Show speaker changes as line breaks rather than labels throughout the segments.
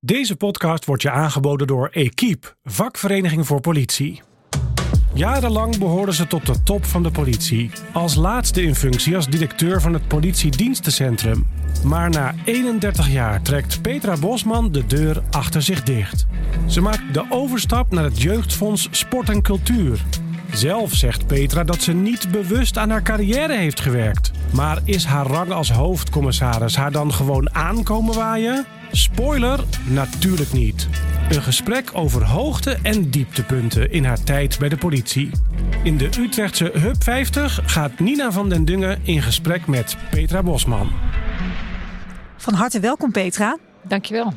Deze podcast wordt je aangeboden door Equipe, vakvereniging voor politie. Jarenlang behoorden ze tot de top van de politie. Als laatste in functie als directeur van het politiedienstencentrum. Maar na 31 jaar trekt Petra Bosman de deur achter zich dicht. Ze maakt de overstap naar het Jeugdfonds Sport en Cultuur. Zelf zegt Petra dat ze niet bewust aan haar carrière heeft gewerkt. Maar is haar rang als hoofdcommissaris haar dan gewoon aankomen waaien? Spoiler, natuurlijk niet. Een gesprek over hoogte- en dieptepunten in haar tijd bij de politie. In de Utrechtse Hub 50 gaat Nina van den Dungen in gesprek met Petra Bosman.
Van harte welkom, Petra.
Dankjewel.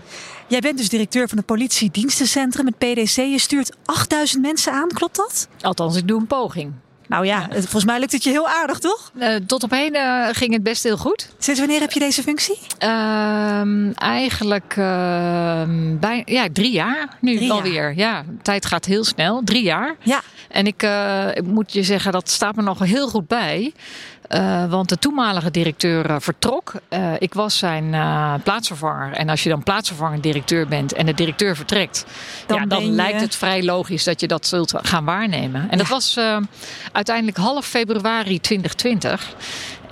Jij bent dus directeur van het politiedienstencentrum, het PDC. Je stuurt 8000 mensen aan, klopt dat?
Althans, ik doe een poging.
Nou ja, het- volgens mij lukt het je heel aardig, toch?
Eh, tot op heden eh, ging het best heel goed.
Sinds wanneer heb je deze functie?
Ehm, eigenlijk ehm, bij, ja, drie jaar nu
Drie jaar.
alweer. Ja, tijd gaat heel snel. Drie jaar.
Ja.
En ik, eh, ik moet je zeggen, dat staat me nog heel goed bij. Eh, want de toenmalige directeur eh, vertrok. Eh, ik was zijn plaatsvervanger. En als je dan plaatsvervangend directeur bent en de directeur vertrekt,
Dan
dan, ja, dan
ben je-
lijkt het vrij logisch dat je dat zult gaan waarnemen. En dat was uiteindelijk half februari 2020.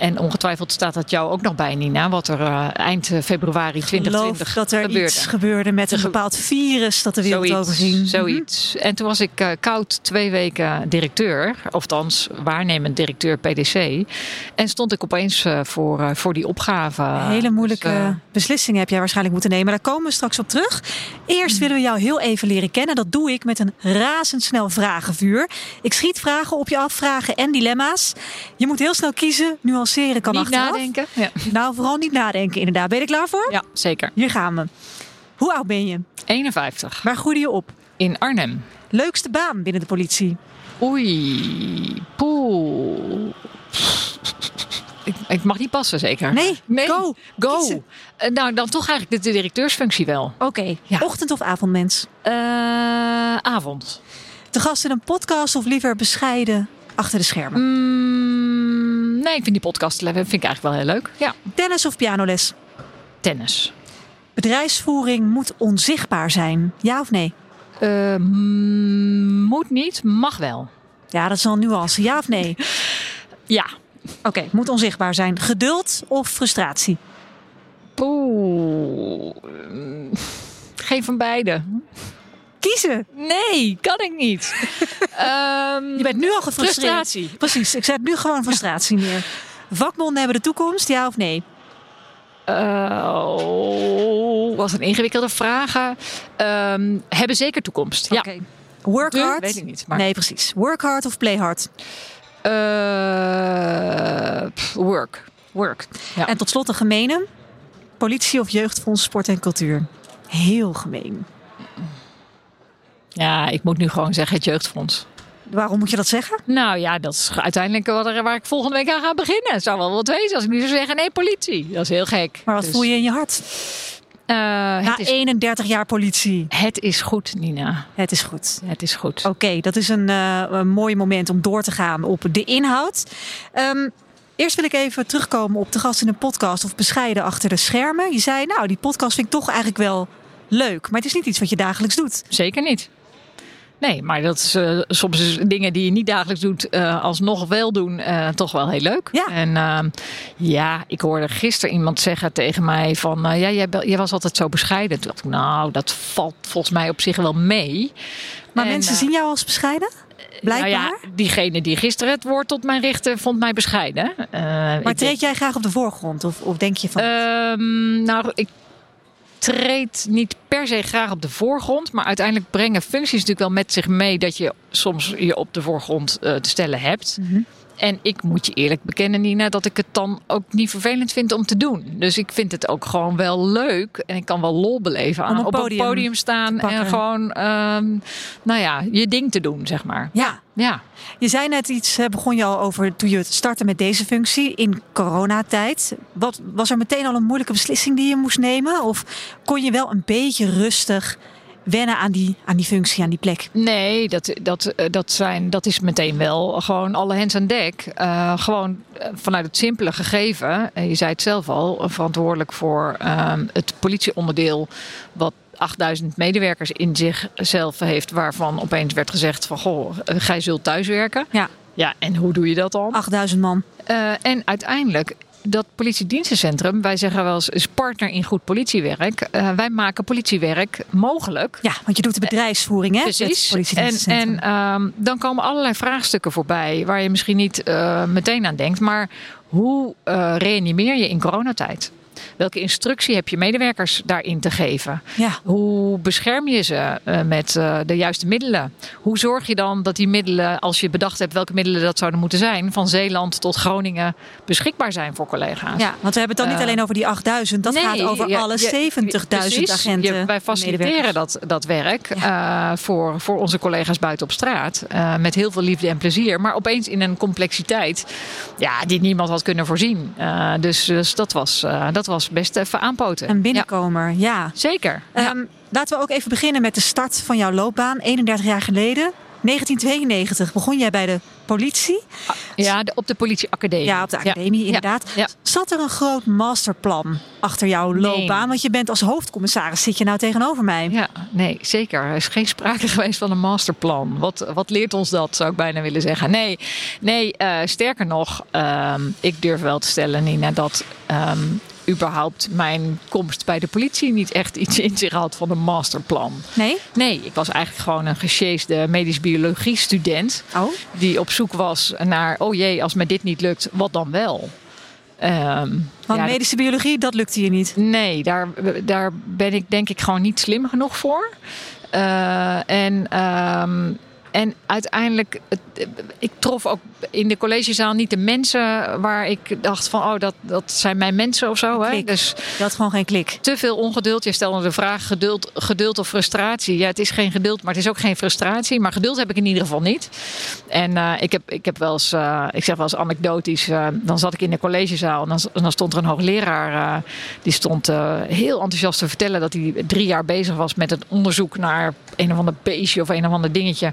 En ongetwijfeld staat dat jou ook nog bij, Nina, wat er eh, eind februari
Ik
2020
geloof dat er
gebeurde.
iets gebeurde met een bepaald virus dat de wereld
Zoiets,
overging.
zoiets. En toen was ik eh, koud twee weken directeur, of althans waarnemend directeur PDC. En stond ik opeens eh, voor, eh, voor die opgave.
Hele moeilijke
Dus, eh,
beslissingen heb jij waarschijnlijk moeten nemen. Daar komen we straks op terug. Eerst willen we jou heel even leren kennen. Dat doe ik met een razendsnel vragenvuur. Ik schiet vragen op je af, vragen en dilemma's. Je moet heel snel kiezen. Kan
niet
achteraf.
nadenken. Ja.
Nou, vooral niet nadenken inderdaad. Ben je er klaar voor?
ja, zeker.
Hier gaan we. Hoe oud ben je?
51.
Waar groeide je op?
In Arnhem.
Leukste baan binnen de politie?
Oei, poeh. Ik, ik mag niet passen, zeker?
Nee,
nee.
go.
Go. Eh, nou, dan toch eigenlijk de directeursfunctie wel.
Oké,
Ja.
ochtend- of avondmens?
Eh, avond.
Te gast in een podcast of liever bescheiden achter de schermen?
Mm, nee, ik vind die podcast vind ik eigenlijk wel heel leuk. Ja.
Tennis of pianoles?
Tennis.
Bedrijfsvoering moet onzichtbaar zijn. Ja of nee?
Eh, mm, moet niet, mag wel.
Ja, dat is al een nuance. Ja of nee?
Ja.
Oké, moet onzichtbaar zijn. Geduld of frustratie?
Oeh. mm, Geen van beide.
Kiezen.
Nee, kan ik niet. Ehm,
Je bent nu al gefrustreerd.
Frustratie.
Precies, ik zet nu gewoon frustratie neer. Vakbonden hebben de toekomst, ja of nee?
Oh, wat een ingewikkelde vraag. Ehm, hebben zeker toekomst. Ja.
Oké. Work
De?
hard?
Weet ik niet, maar-
Nee, precies. Work hard of play hard?
Eh, pff, work. Work. Ja.
En tot slot een gemene. Politie of jeugdfonds sport en cultuur? Heel gemeen.
Ja, ik moet nu gewoon zeggen het jeugdfonds.
Waarom moet je dat zeggen?
Nou ja, dat is uiteindelijk wat er, waar ik volgende week aan ga beginnen. Het zou wel wat wezen als ik nu zou zeggen, nee, politie. Dat is heel gek.
Maar wat
Dus,
voel je in je hart?
eh,
Na
het, is,
31 jaar politie.
het is goed, Nina.
Het is goed.
Het is goed.
Oké, dat is een, eh, een mooi moment om door te gaan op de inhoud. Ehm, eerst wil ik even terugkomen op de gast in een podcast of bescheiden achter de schermen. Je zei, nou, die podcast vind ik toch eigenlijk wel leuk. Maar het is niet iets wat je dagelijks doet.
Zeker niet. Nee, maar dat is eh, soms is dingen die je niet dagelijks doet, eh, alsnog wel doen, eh, toch wel heel leuk.
Ja.
En ja, ik hoorde gisteren iemand zeggen tegen mij van, ja, jij, was altijd zo bescheiden. Toen dacht ik, nou, dat valt volgens mij op zich wel mee.
Maar
En,
mensen zien jou als bescheiden? Blijkbaar.
Nou ja, diegene die gisteren het woord tot mij richtte, vond mij bescheiden.
Maar treed jij graag op de voorgrond? Of, of denk je van...
Ehm, nou, ik treed niet per se graag op de voorgrond. Maar uiteindelijk brengen functies natuurlijk wel met zich mee dat je soms je op de voorgrond eh, te stellen hebt.
Mhm.
En ik moet je eerlijk bekennen, Nina, dat ik het dan ook niet vervelend vind om te doen. Dus ik vind het ook gewoon wel leuk. En ik kan wel lol beleven aan
een
op
podium
een podium staan en gewoon, ehm, nou ja, je ding te doen, zeg maar.
ja,
Ja.
je zei net iets, begon je al over toen je startte met deze functie in coronatijd. Wat, was er meteen al een moeilijke beslissing die je moest nemen? Of kon je wel een beetje rustig wennen aan die, aan die functie, aan die plek?
Nee, dat, dat, eh, dat, zijn, dat is meteen wel gewoon alle hens aan dek. Eh, gewoon eh, vanuit het simpele gegeven. je zei het zelf al, verantwoordelijk voor ehm, het politieonderdeel. Wat 8000 medewerkers in zichzelf heeft, waarvan opeens werd gezegd van goh, gij zult thuiswerken.
Ja.
Ja, en hoe doe je dat dan?
8000 man.
Uh, en uiteindelijk dat politiedienstencentrum, wij zeggen wel eens, is partner in goed politiewerk. Uh, wij maken politiewerk mogelijk.
Ja, want je doet de bedrijfsvoering, hè?
Precies. En, en um, dan komen allerlei vraagstukken voorbij waar je misschien niet uh, meteen aan denkt. Maar hoe reanimeer je in coronatijd? Welke instructie heb je medewerkers daarin te geven?
Ja.
Hoe bescherm je ze uh, met uh, de juiste middelen? Hoe zorg je dan dat die middelen, als je bedacht hebt welke middelen dat zouden moeten zijn, van Zeeland tot Groningen beschikbaar zijn voor collega's?
Ja, want we hebben het dan niet uh, alleen over die 8000, dat
nee,
gaat over
ja,
alle 70.000 agenten.
Je, wij faciliteren dat, dat werk ja. voor, voor onze collega's buiten op straat. met heel veel liefde en plezier. Maar opeens in een complexiteit ja, die niemand had kunnen voorzien. dus, dus dat was. dat was best even aanpoten.
Een binnenkomer, ja. ja.
Zeker.
Um, ja. Laten we ook even beginnen met de start van jouw loopbaan. 31 jaar geleden. 1992 begon jij bij de politie.
Ja, de, op de politieacademie.
Ja, op de academie,
ja.
inderdaad.
Ja.
Zat er een groot masterplan achter jouw loopbaan?
Nee.
Want je bent als hoofdcommissaris, zit je nou tegenover mij?
Ja, nee, zeker. Er is geen sprake geweest van een masterplan. Wat, wat leert ons dat, zou ik bijna willen zeggen. Nee, nee uh, sterker nog, uh, ik durf wel te stellen, Nina, dat... Um, überhaupt mijn komst bij de politie niet echt iets in zich had van een masterplan.
Nee?
Nee, ik was eigenlijk gewoon een gesjeesde medisch biologie student.
Oh.
Die op zoek was naar, oh jee, als me dit niet lukt, wat dan wel? Um,
Want ja, medische biologie, dat lukte je niet?
Nee, daar, daar ben ik denk ik gewoon niet slim genoeg voor. Uh, en... Um, en uiteindelijk, ik trof ook in de collegezaal niet de mensen waar ik dacht van, oh, dat, dat zijn mijn mensen of zo. Hè?
Dus je had gewoon geen klik.
Te veel ongeduld. Je stelde de vraag geduld, geduld of frustratie. Ja, het is geen geduld, maar het is ook geen frustratie. Maar geduld heb ik in ieder geval niet. En uh, ik, heb, ik heb wel eens, uh, ik zeg wel eens anekdotisch, uh, dan zat ik in de collegezaal en dan, dan stond er een hoogleraar, die stond heel enthousiast te vertellen dat hij drie jaar bezig was met het onderzoek naar een of ander beestje of een of ander dingetje.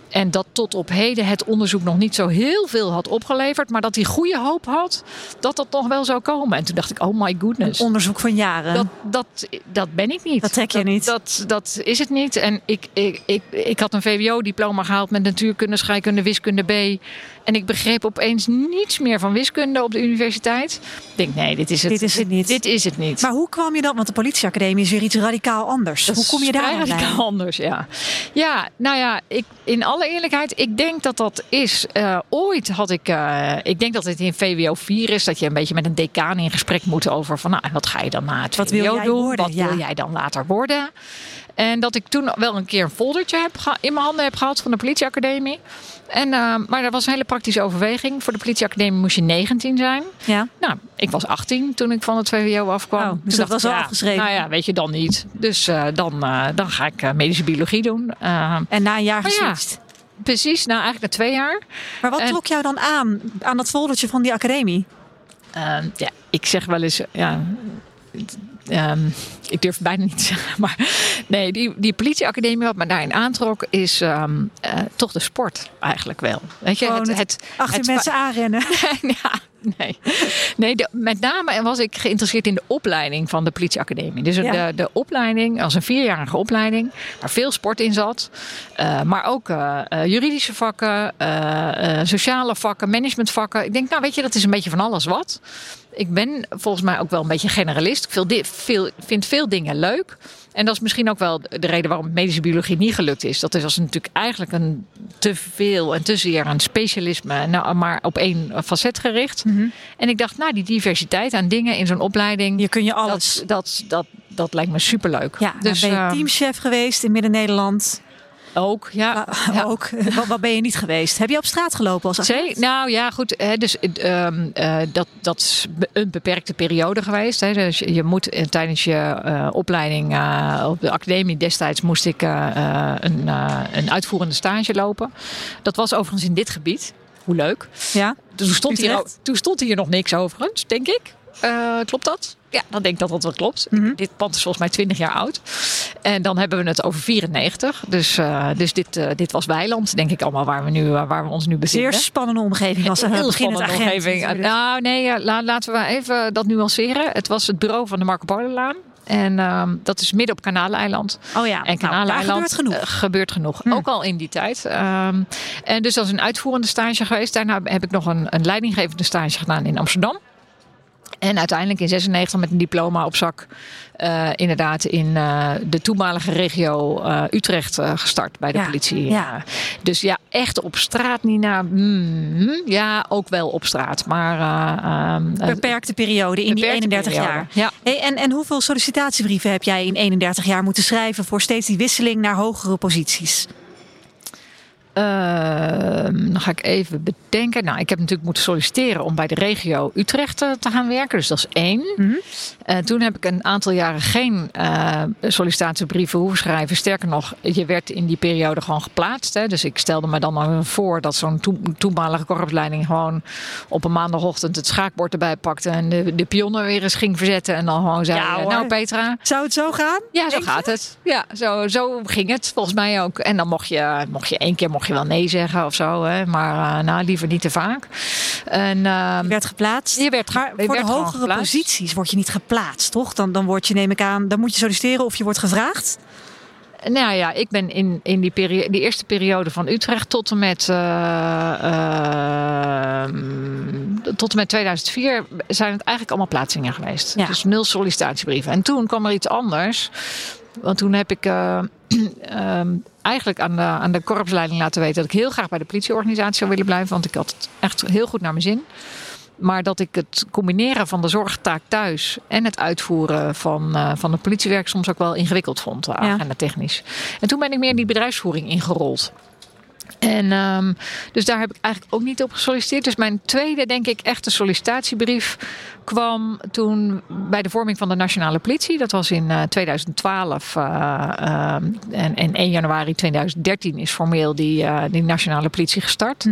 En dat tot op heden het onderzoek nog niet zo heel veel had opgeleverd. Maar dat hij goede hoop had dat dat nog wel zou komen. En toen dacht ik, oh my goodness.
Een onderzoek van jaren.
Dat, dat, dat ben ik niet.
Dat trek je
dat,
niet.
Dat, dat is het niet. En ik, ik, ik, ik had een VWO-diploma gehaald met natuurkunde, scheikunde, wiskunde B. En ik begreep opeens niets meer van wiskunde op de universiteit. Ik denk, nee, dit is het,
dit is het niet.
Dit, dit is het niet.
Maar hoe kwam je dan? Want de politieacademie is weer iets radicaal anders.
Dat
hoe kom je daar
radicaal bij? anders, ja. Ja, nou ja, ik, in alle eerlijkheid, ik denk dat dat is. Uh, ooit had ik, uh, ik denk dat het in VWO 4 is, dat je een beetje met een decaan in gesprek moet over van, nou, wat ga je dan na het
wat
VWO
wil jij
doen?
Worden?
Wat
ja.
wil jij dan later worden? En dat ik toen wel een keer een foldertje heb in mijn handen heb gehad van de politieacademie. En, uh, maar dat was een hele praktische overweging. Voor de politieacademie moest je 19 zijn.
Ja.
Nou, ik was 18 toen ik van het VWO afkwam.
Oh, dus dat was al
ja,
afgeschreven?
Nou ja, weet je dan niet. Dus uh, dan, uh, dan ga ik medische biologie doen.
en na een jaar
ja,
geswitcht?
Precies, nou eigenlijk na twee jaar.
Maar wat en, trok jou dan aan, aan dat foldertje van die academie?
ja, ik zeg wel eens... Ja, Um, ik durf het bijna niet te zeggen. Maar nee, die, die politieacademie wat me daarin aantrok is um, uh, toch de sport eigenlijk wel. Weet je,
het, het, achter het, mensen aanrennen.
ja, nee. nee de, met name was ik geïnteresseerd in de opleiding van de politieacademie. Dus
Ja.
de, de opleiding, als een vierjarige opleiding, waar veel sport in zat. Uh, maar ook uh, juridische vakken, sociale vakken, managementvakken. Ik denk, nou weet je, dat is een beetje van alles wat. Ik ben volgens mij ook wel een beetje generalist. Ik veel, veel, vind veel dingen leuk. En dat is misschien ook wel de reden waarom medische biologie niet gelukt is. Dat is als natuurlijk eigenlijk een te veel en te zeer een specialisme, nou, maar op één facet gericht.
Mm -hmm.
En ik dacht, nou, die diversiteit aan dingen in zo'n opleiding.
Hier kun je alles.
Dat, dat, dat, dat lijkt me superleuk.
Ja, dus ben je uh, teamchef geweest in Midden-Nederland.
Ook, ja.
Uh, ja. Ook. wat, wat, ben je niet geweest? Heb je op straat gelopen als
agent? Nou ja, goed. Hè, dus, um, uh, dat, dat is een beperkte periode geweest. Hè. Dus je moet uh, tijdens je opleiding op de academie destijds moest ik een, een uitvoerende stage lopen. Dat was overigens in dit gebied. Hoe leuk.
Ja.
Toen stond, hier, toen stond hier nog niks overigens, denk ik. Klopt dat? Ja, dan denk ik dat dat wel klopt.
Mhm.
Mm -hmm. Dit pand is volgens mij 20 jaar oud. En dan hebben we het over 94. Dus, uh, dus dit, uh, dit was Weiland, denk ik allemaal, waar we, nu, waar we ons nu bevinden.
Zeer spannende omgeving als een
heel
spannende
omgeving. Nou, nee, la, laten we even dat nuanceren. Het was het bureau van de Marco Polo. En ehm, dat is midden op Kanaleiland.
Oh ja,
En
nou,
Kanaleiland
gebeurt genoeg.
eh, gebeurt genoeg.
Hm.
Ook al in die tijd. Ehm, en dus dat is een uitvoerende stage geweest. Daarna heb ik nog een, een leidinggevende stage gedaan in Amsterdam. En uiteindelijk in 96 met een diploma op zak. eh, inderdaad in eh, de toenmalige regio eh, Utrecht gestart bij de
Ja,
politie.
ja.
Dus ja, echt op straat, Nina. Mm, ja, ook wel op straat. Maar eh, ehm, eh,
Beperkte periode in die
beperkte
31
periode.
jaar.
Ja.
Hey, en, en hoeveel sollicitatiebrieven heb jij in 31 jaar moeten schrijven voor steeds die wisseling naar hogere posities?
Ehm, dan ga ik even bedenken. Nou, ik heb natuurlijk moeten solliciteren om bij de regio Utrecht eh, te gaan werken. Dus dat is één. Eh, toen heb ik een aantal jaren geen eh, sollicitatiebrieven hoeven schrijven. Sterker nog, je werd in die periode gewoon geplaatst. Hè. Dus ik stelde me dan voor dat zo'n toe- toenmalige korpsleiding gewoon op een maandagochtend het schaakbord erbij pakte. En de, de pionnen weer eens ging verzetten. En dan gewoon zei:
Ja.
Nou, Petra.
Zou het zo gaan?
Ja, zo gaat het. Ja, zo, zo ging het volgens mij ook. En dan mocht je, mocht je één keer mocht je wel nee zeggen of zo. Hè. Maar eh, nou, liever niet te vaak. En, ehm,
Je werd geplaatst.
Je werd
maar voor
werd
de hogere
geplaatst.
posities word je niet geplaatst, toch? Dan, dan word je, neem ik aan, dan moet je solliciteren of je wordt gevraagd.
Nou ja, ik ben in, in die, perio- die eerste periode van Utrecht tot en met, eh, ehm, tot en met 2004 zijn het eigenlijk allemaal plaatsingen geweest.
Ja.
Dus nul sollicitatiebrieven. En toen kwam er iets anders. Want toen heb ik eh, ehm, eigenlijk aan de, aan de korpsleiding laten weten dat ik heel graag bij de politieorganisatie zou willen blijven. Want ik had het echt heel goed naar mijn zin. Maar dat ik het combineren van de zorgtaak thuis en het uitvoeren van, eh, van het politiewerk soms ook wel ingewikkeld vond, uh,
Ja.
agenda technisch. En toen ben ik meer die bedrijfsvoering ingerold. En ehm, dus daar heb ik eigenlijk ook niet op gesolliciteerd. Dus mijn tweede, denk ik, echte sollicitatiebrief kwam toen bij de vorming van de nationale politie. Dat was in eh, 2012 eh, ehm, en, en 1 januari 2013 is formeel die, eh, die nationale politie gestart.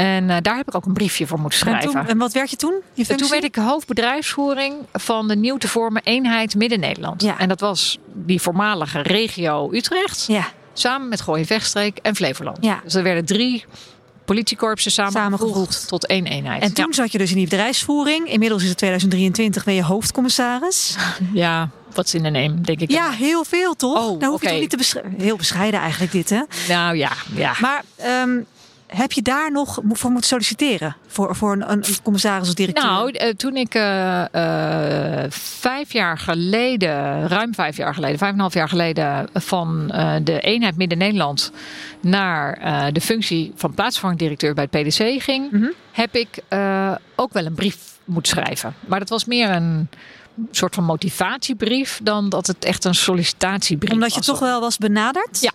En eh, daar heb ik ook een briefje voor moeten
En,
schrijven.
toen, en wat werd je toen? Je
En toen werd ik hoofdbedrijfsvoering van de nieuw te vormen eenheid Midden-Nederland.
Ja.
En dat was die voormalige regio Utrecht.
Ja,
Samen met Gooi Vechtstreek en Flevoland.
Ja.
Dus er werden drie politiekorpsen samengevoegd tot één eenheid.
en toen zat je dus in die bedrijfsvoering. Inmiddels is het 2023, ben je hoofdcommissaris.
Ja, wat is in de neem, denk ik.
Ja, heel veel toch?
Oh,
nou hoef je toch niet te beschrijven. Heel bescheiden eigenlijk dit, hè?
Nou ja, ja.
Maar ehm, heb je daar nog voor moeten solliciteren? Voor, voor een, een commissaris of directeur?
Nou, eh, toen ik eh, eh, vijf jaar geleden, ruim vijf jaar geleden, vijf en een half jaar geleden, van de eenheid Midden-Nederland naar de functie van plaatsvervangend directeur bij het PDC ging,
Mhm.
heb ik ook wel een brief moeten schrijven. Maar dat was meer een soort van motivatiebrief dan dat het echt een sollicitatiebrief
Omdat je
was.
toch wel was benaderd?
Ja.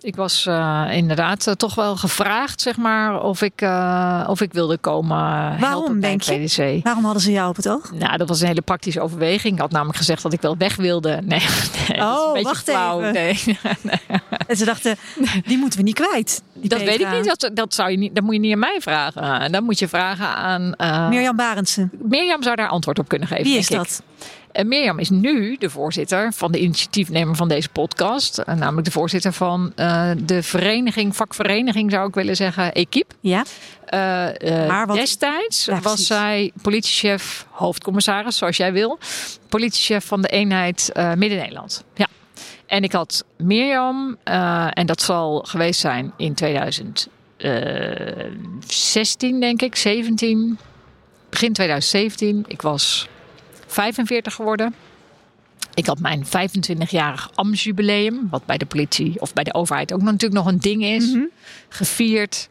Ik was eh, inderdaad eh, toch wel gevraagd, zeg maar, of ik, eh, of ik wilde komen helpen
Waarom,
bij
je?
het PDC.
Waarom hadden ze jou op het oog?
Nou, dat was een hele praktische overweging. Ik had namelijk gezegd dat ik wel weg wilde. Nee, dat
Oh,
een
wacht
flauw.
even.
Nee,
En ze dachten, die moeten we niet kwijt.
dat weet ik niet. Dat, dat, zou je niet. Dat moet je niet aan mij vragen. Dat moet je vragen aan.
Mirjam Barendsen.
Mirjam zou daar antwoord op kunnen geven.
Wie is
ik. En Mirjam is nu de voorzitter van de initiatiefnemer van deze podcast. Eh, Namelijk de voorzitter van eh, de vereniging, vakvereniging zou ik willen zeggen, Equipe.
Ja?
Eh, eh,
Maar wat-
Destijds
Ja,
was zij politiechef, hoofdcommissaris, zoals jij wil. Politiechef van de eenheid eh, Midden-Nederland. Ja. En ik had Mirjam, eh, en dat zal geweest zijn in 2016, denk ik, 17, begin 2017. Ik was 45 geworden. Ik had mijn 25-jarig ambtsjubileum, wat bij de politie of bij de overheid ook natuurlijk nog een ding is,
Mhm.
gevierd.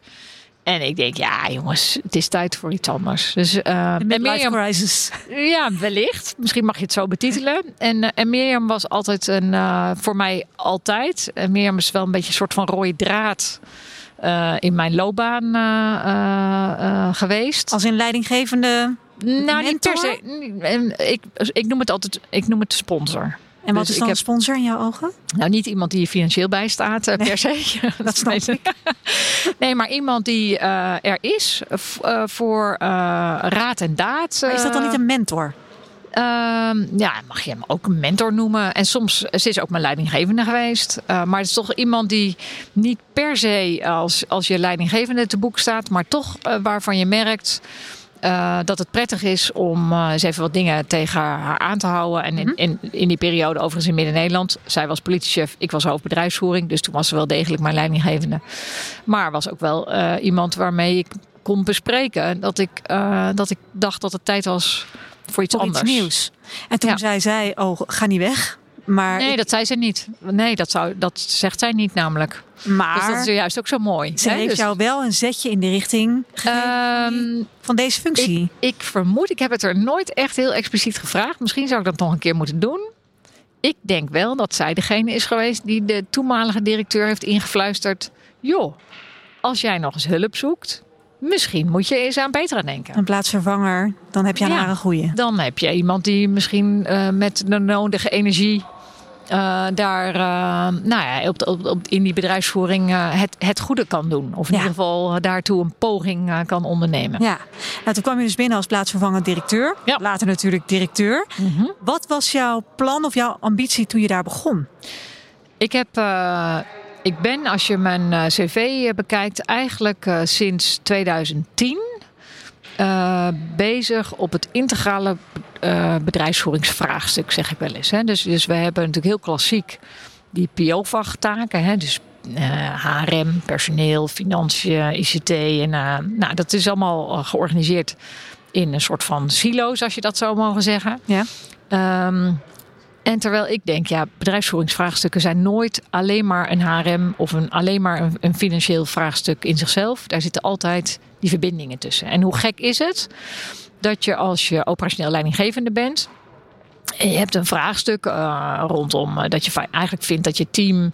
En ik denk, ja jongens, het is tijd voor iets anders. Dus, eh, en Mirjam,
crisis.
ja, wellicht. Misschien mag je het zo betitelen. En, eh, en Mirjam was altijd een, eh, voor mij altijd. En Mirjam is wel een beetje een soort van rode draad eh, in mijn loopbaan eh, eh, eh, geweest.
Als in leidinggevende.
Nou, niet per se. Ik, ik noem het altijd, ik noem het sponsor.
En wat
Dus
is dan een sponsor in jouw ogen?
Nou, niet iemand die je financieel bijstaat eh, per se.
dat snap
ik. Nee, maar iemand die eh, er is eh, voor raad en daad.
Maar is dat dan niet een mentor?
Ehm, ja, mag je hem ook een mentor noemen. En soms ze is ook mijn leidinggevende geweest. Maar het is toch iemand die niet per se als, als je leidinggevende te boek staat, maar toch waarvan je merkt. Uh, dat het prettig is om uh, eens even wat dingen tegen haar aan te houden. En in,
Mhm.
in, in die periode, overigens in Midden-Nederland, zij was politiechef, ik was hoofdbedrijfsvoering. Dus toen was ze wel degelijk mijn leidinggevende. Maar was ook wel uh, iemand waarmee ik kon bespreken dat ik, dat ik dacht dat het tijd was voor iets
Voor
anders.
iets nieuws. En toen
Ja.
zei zij, oh, ga niet weg. Maar,
Nee,
ik-
dat zei ze niet. Nee, dat, zou, dat zegt zij niet namelijk.
maar
Dus dat is juist ook zo mooi.
ze heeft
Dus,
jou wel een zetje in de richting
ehm,
van deze functie.
Ik vermoed, ik heb het er nooit echt heel expliciet gevraagd. Misschien zou ik dat nog een keer moeten doen. Ik denk wel dat zij degene is geweest die de toenmalige directeur heeft ingefluisterd. Joh, als jij nog eens hulp zoekt, misschien moet je eens aan Petra denken.
Een plaatsvervanger, dan heb je
Ja.
een goeie.
Dan heb je iemand die misschien eh, met de nodige energie eh, daar eh, nou ja, op, op, op, in die bedrijfsvoering eh, het, het goede kan doen. Of in
Ja.
ieder geval daartoe een poging kan ondernemen.
Ja, nou, toen kwam je dus binnen als plaatsvervangend directeur.
Ja.
Later natuurlijk directeur.
Mhm.
Wat was jouw plan of jouw ambitie toen je daar begon?
Ik heb. ik ben, als je mijn cv bekijkt, eigenlijk sinds 2010 eh, bezig op het integrale eh, bedrijfsvoeringsvraagstuk, zeg ik wel eens. Hè. Dus, dus we hebben natuurlijk heel klassiek die PO-vachttaken. Hè. Dus eh, HRM, personeel, financiën, ICT. En, eh, nou, dat is allemaal georganiseerd in een soort van silo's, als je dat zou mogen zeggen.
Ja.
Ehm, en terwijl ik denk, ja, bedrijfsvoeringsvraagstukken zijn nooit alleen maar een HRM of een, alleen maar een, een financieel vraagstuk in zichzelf. Daar zitten altijd die verbindingen tussen. En hoe gek is het dat je als je operationeel leidinggevende bent. Je hebt een vraagstuk eh, rondom eh, dat je eigenlijk vindt dat je team,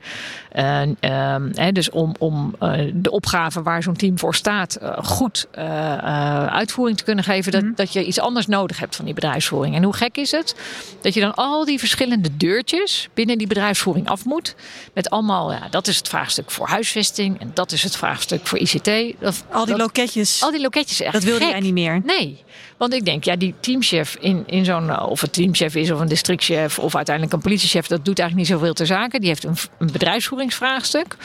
eh, ehm, hè, dus om, om de opgave waar zo'n team voor staat, goed uitvoering te kunnen geven, dat, dat je iets anders nodig hebt van die bedrijfsvoering. En hoe gek is het dat je dan al die verschillende deurtjes binnen die bedrijfsvoering af moet, met allemaal, ja, dat is het vraagstuk voor huisvesting en dat is het vraagstuk voor ICT.
Al die
dat-
loketjes,
al die loketjes echt
dat wilde
gek.
jij niet meer.
Nee, want ik denk, ja, die teamchef in, in zo'n, of het teamchef is of een districtchef of uiteindelijk een politiechef, dat doet eigenlijk niet zoveel ter zake. Die heeft een, een bedrijfsvoeringsvraagstuk.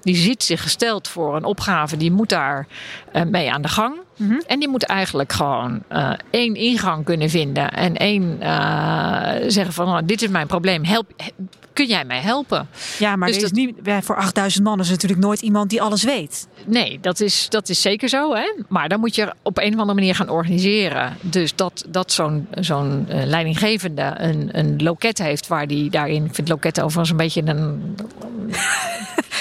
Die ziet zich gesteld voor een opgave, die moet daar eh, mee aan de gang.
Mhm.
En die moet eigenlijk gewoon eh, één ingang kunnen vinden en één eh, zeggen van, oh, dit is mijn probleem, help, kun jij mij helpen?
Ja, maar
Dus
is niet, voor 8000 man is natuurlijk nooit iemand die alles weet.
Nee, dat is, dat is zeker zo. Hè? Maar dan moet je op een of andere manier gaan organiseren. Dus dat, dat zo'n zo'n eh, leidinggevende een, een loket heeft waar die daarin... Ik vind loket overigens een beetje een...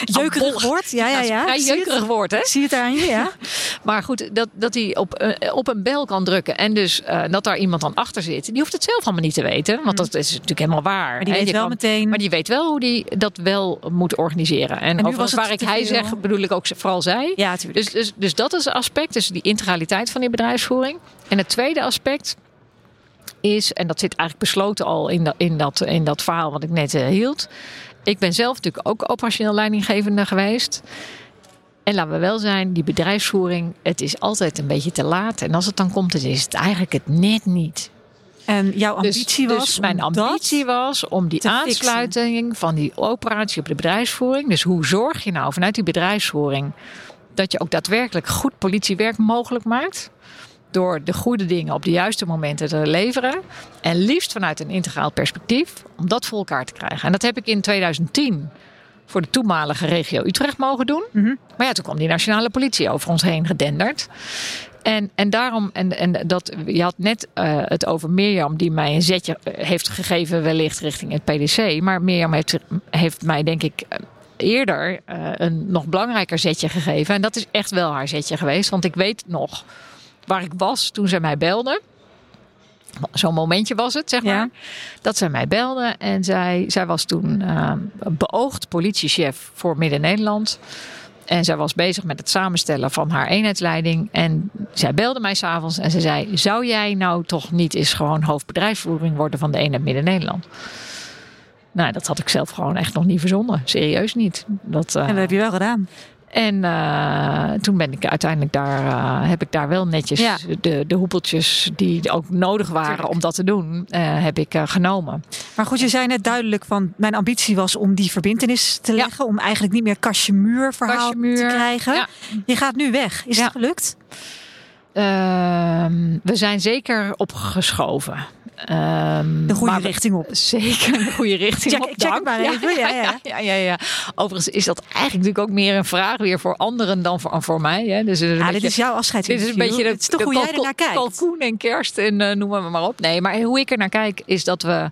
Jeukerig woord, ja, ja, ja. het.
jeukerig woord, hè?
Zie je het aan je, ja?
Maar goed, dat, dat hij op, eh, op een bel kan drukken. En dus eh, dat daar iemand dan achter zit. Die hoeft het zelf allemaal niet te weten. Want dat is natuurlijk helemaal waar.
Maar die weet wel
kan-
meteen-
Maar die weet wel hoe die dat wel moet organiseren. En, overigens
het
waar ik hij zeg, bedoel ik ook vooral zij.
Ja, natuurlijk.
Dus, dus, dus dat is een aspect, dus die integraliteit van die bedrijfsvoering. En het tweede aspect is, en dat zit eigenlijk besloten al in dat, in dat, in dat verhaal wat ik net eh, hield. Ik ben zelf natuurlijk ook operationeel leidinggevende geweest. En laten we wel zijn, die bedrijfsvoering, het is altijd een beetje te laat. En als het dan komt, dan is het eigenlijk het net niet.
En jouw
Dus-
ambitie
dus,
was
mijn ambitie was om die
fixen.
aansluiting van die operatie op de bedrijfsvoering. Dus hoe zorg je nou vanuit die bedrijfsvoering dat je ook daadwerkelijk goed politiewerk mogelijk maakt? Door de goede dingen op de juiste momenten te leveren. En liefst vanuit een integraal perspectief. Om dat voor elkaar te krijgen. En dat heb ik in 2010 voor de toenmalige regio Utrecht mogen doen.
Mhm.
Maar ja, toen kwam die nationale politie over ons heen gedenderd. En, en daarom, en, en dat, je had net eh, het over Mirjam, die mij een zetje eh, heeft gegeven, wellicht richting het PDC. Maar Mirjam heeft, heeft mij, denk ik, eh, eerder een nog belangrijker zetje gegeven. En dat is echt wel haar zetje geweest. Want ik weet nog waar ik was toen zij mij belde. Zo'n momentje was het, zeg maar.
Ja.
Dat zij mij belde en zij, zij was toen eh, beoogd politiechef voor Midden-Nederland. En zij was bezig met het samenstellen van haar eenheidsleiding. En zij belde mij s'avonds en ze zei: Zou jij nou toch niet eens gewoon hoofdbedrijfsvoering worden van de eenheid Midden-Nederland? Nou, dat had ik zelf gewoon echt nog niet verzonnen. Serieus niet. Dat, eh,
En dat heb je wel gedaan.
En eh, toen ben ik uiteindelijk daar, eh, heb ik daar wel netjes
Ja.
de, de hoepeltjes die ook nodig waren
Tuurlijk.
om dat te doen, eh, heb ik genomen.
Maar goed, je zei net duidelijk van mijn ambitie was om die verbindenis te
Ja.
leggen. Om eigenlijk niet meer cachemur verhaal
Cachemur,
te krijgen.
ja.
Je gaat nu weg. Is het gelukt?
Ehm, we zijn zeker opgeschoven.
Ehm, de goede richting op.
Zeker de goede richting
check,
op.
Check het maar even. Ja
ja ja. ja, ja, Overigens is dat eigenlijk natuurlijk ook meer een vraag weer voor anderen dan voor, voor mij. Hè. Dus
ja, dit is jouw afscheid.
Dit is een beetje
het is toch hoe jij er naar kijkt.
Kalkoen en kerst en uh, noem maar, maar op. Nee, maar hoe ik er naar kijk is dat we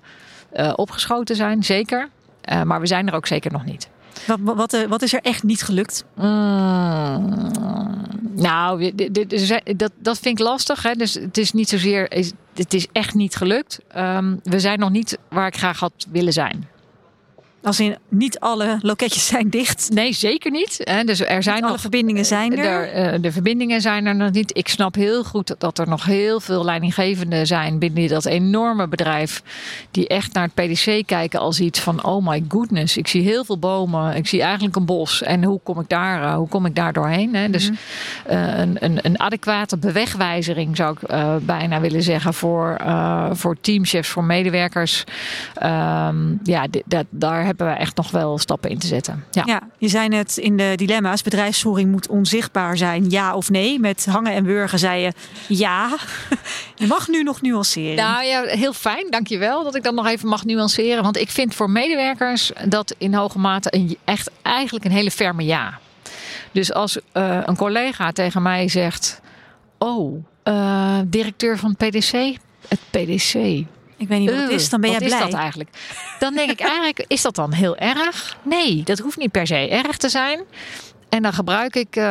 uh, opgeschoten zijn, zeker. Uh, maar we zijn er ook zeker nog niet.
Wat, wat, wat, is er echt niet gelukt?
Mm, nou, dat, dat vind ik lastig. Hè. Dus het is niet zozeer. Het is echt niet gelukt. Um, we zijn nog niet waar ik graag had willen zijn.
Als in niet alle loketjes zijn dicht.
Nee, zeker niet. Dus er zijn
niet
nog
verbindingen zijn er.
De, de, verbindingen zijn er nog niet. Ik snap heel goed dat er nog heel veel leidinggevenden zijn binnen dat enorme bedrijf. Die echt naar het PDC kijken als iets van oh my goodness. Ik zie heel veel bomen. Ik zie eigenlijk een bos. En hoe kom ik daar, uh, hoe kom ik daar doorheen? Hè? Dus uh, een, een, een, adequate bewegwijzering zou ik uh, bijna willen zeggen voor, voor teamchefs, voor medewerkers. Um, ja, dat, daar hebben we echt nog wel stappen in te zetten. Ja,
ja je zei net in de dilemma's: bedrijfsvoering moet onzichtbaar zijn, ja of nee. Met hangen en burgen zei je ja. je mag nu nog nuanceren.
Nou ja, heel fijn, dankjewel dat ik dat nog even mag nuanceren. Want ik vind voor medewerkers dat in hoge mate een, echt eigenlijk een hele ferme ja. Dus als uh, een collega tegen mij zegt: Oh, uh, directeur van PDC, het PDC.
Ik weet niet wat het is, dan ben jij
wat
blij.
is dat eigenlijk? Dan denk ik eigenlijk, is dat dan heel erg? Nee, dat hoeft niet per se erg te zijn. En dan gebruik ik uh,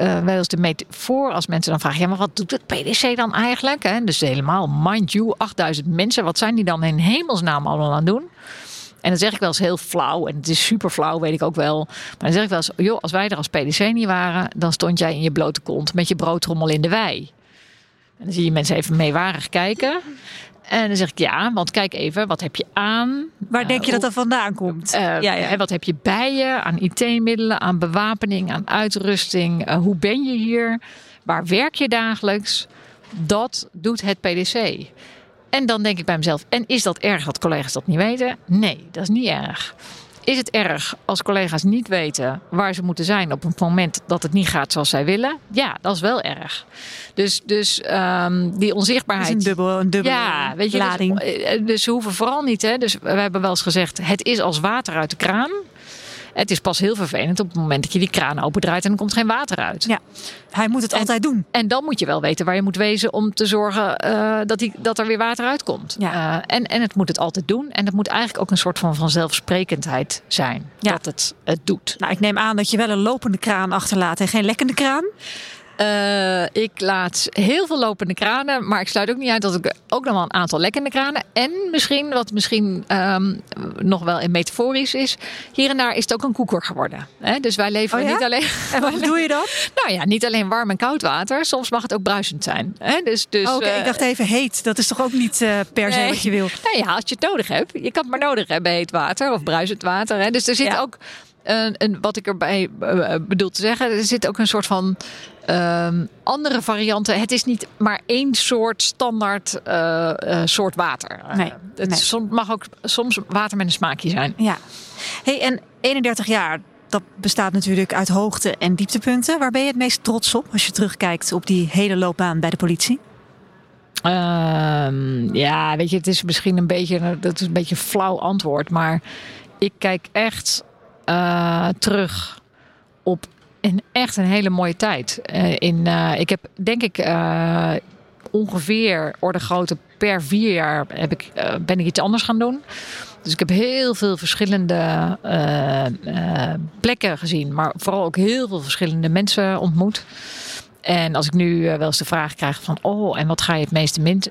uh, wel eens de metafoor als mensen dan vragen: ja, maar wat doet het PDC dan eigenlijk? Hè? Dus helemaal, mind you, 8000 mensen, wat zijn die dan in hemelsnaam allemaal aan het doen? En dan zeg ik wel eens heel flauw, en het is super flauw, weet ik ook wel. Maar dan zeg ik wel eens: joh, als wij er als PDC niet waren, dan stond jij in je blote kont met je broodrommel in de wei. En dan zie je mensen even meewarig kijken. En dan zeg ik ja, want kijk even, wat heb je aan?
Waar denk je dat dat vandaan komt?
Uh, ja, ja. En wat heb je bij je aan IT-middelen, aan bewapening, aan uitrusting? Uh, hoe ben je hier? Waar werk je dagelijks? Dat doet het PDC. En dan denk ik bij mezelf, en is dat erg dat collega's dat niet weten? Nee, dat is niet erg. Is het erg als collega's niet weten waar ze moeten zijn op het moment dat het niet gaat zoals zij willen? Ja, dat is wel erg. Dus, dus um, die onzichtbaarheid.
is een dubbel, een dubbele
ja, weet je,
lading.
Dus, dus ze hoeven vooral niet. Hè, dus we hebben wel eens gezegd: het is als water uit de kraan. Het is pas heel vervelend op het moment dat je die kraan opendraait en er komt geen water uit.
Ja, hij moet het
en,
altijd doen.
En dan moet je wel weten waar je moet wezen om te zorgen uh, dat, die, dat er weer water uitkomt.
Ja.
Uh, en, en het moet het altijd doen. En dat moet eigenlijk ook een soort van vanzelfsprekendheid zijn.
Ja.
Dat het het doet.
Nou, ik neem aan dat je wel een lopende kraan achterlaat en geen lekkende kraan.
Uh, ik laat heel veel lopende kranen, maar ik sluit ook niet uit dat ik ook nog wel een aantal lekkende kranen. En misschien, wat misschien um, nog wel in metaforisch is, hier en daar is het ook een koeker geworden. Hè? Dus wij leveren
oh ja?
niet alleen.
En wat doe je dan?
Nou ja, niet alleen warm en koud water. Soms mag het ook bruisend zijn. Hè? Dus, dus,
oh, Oké, okay. uh, ik dacht even heet. Dat is toch ook niet uh, per se
nee.
wat je wil?
Nou ja, als je het nodig hebt. Je kan het maar nodig hebben, heet water of bruisend water. Hè? Dus er zit
Ja.
ook. Een, een, wat ik erbij uh, bedoel te zeggen, er zit ook een soort van um, andere varianten. Het is niet maar één soort standaard uh, uh, soort water.
Nee,
het
nee.
soms mag ook soms water met een smaakje zijn.
Ja. Hey, en 31 jaar, dat bestaat natuurlijk uit hoogte- en dieptepunten. Waar ben je het meest trots op als je terugkijkt op die hele loopbaan bij de politie?
Um, ja, weet je, het is misschien een beetje, dat is een beetje een flauw antwoord, maar ik kijk echt uh, terug op een echt een hele mooie tijd. Uh, in, uh, ik heb denk ik ongeveer orde grootte per vier jaar heb ik, ben ik iets anders gaan doen. Dus ik heb heel veel verschillende plekken gezien, maar vooral ook heel veel verschillende mensen ontmoet. En als ik nu wel eens de vraag krijg van, oh, en wat ga je het meeste, min,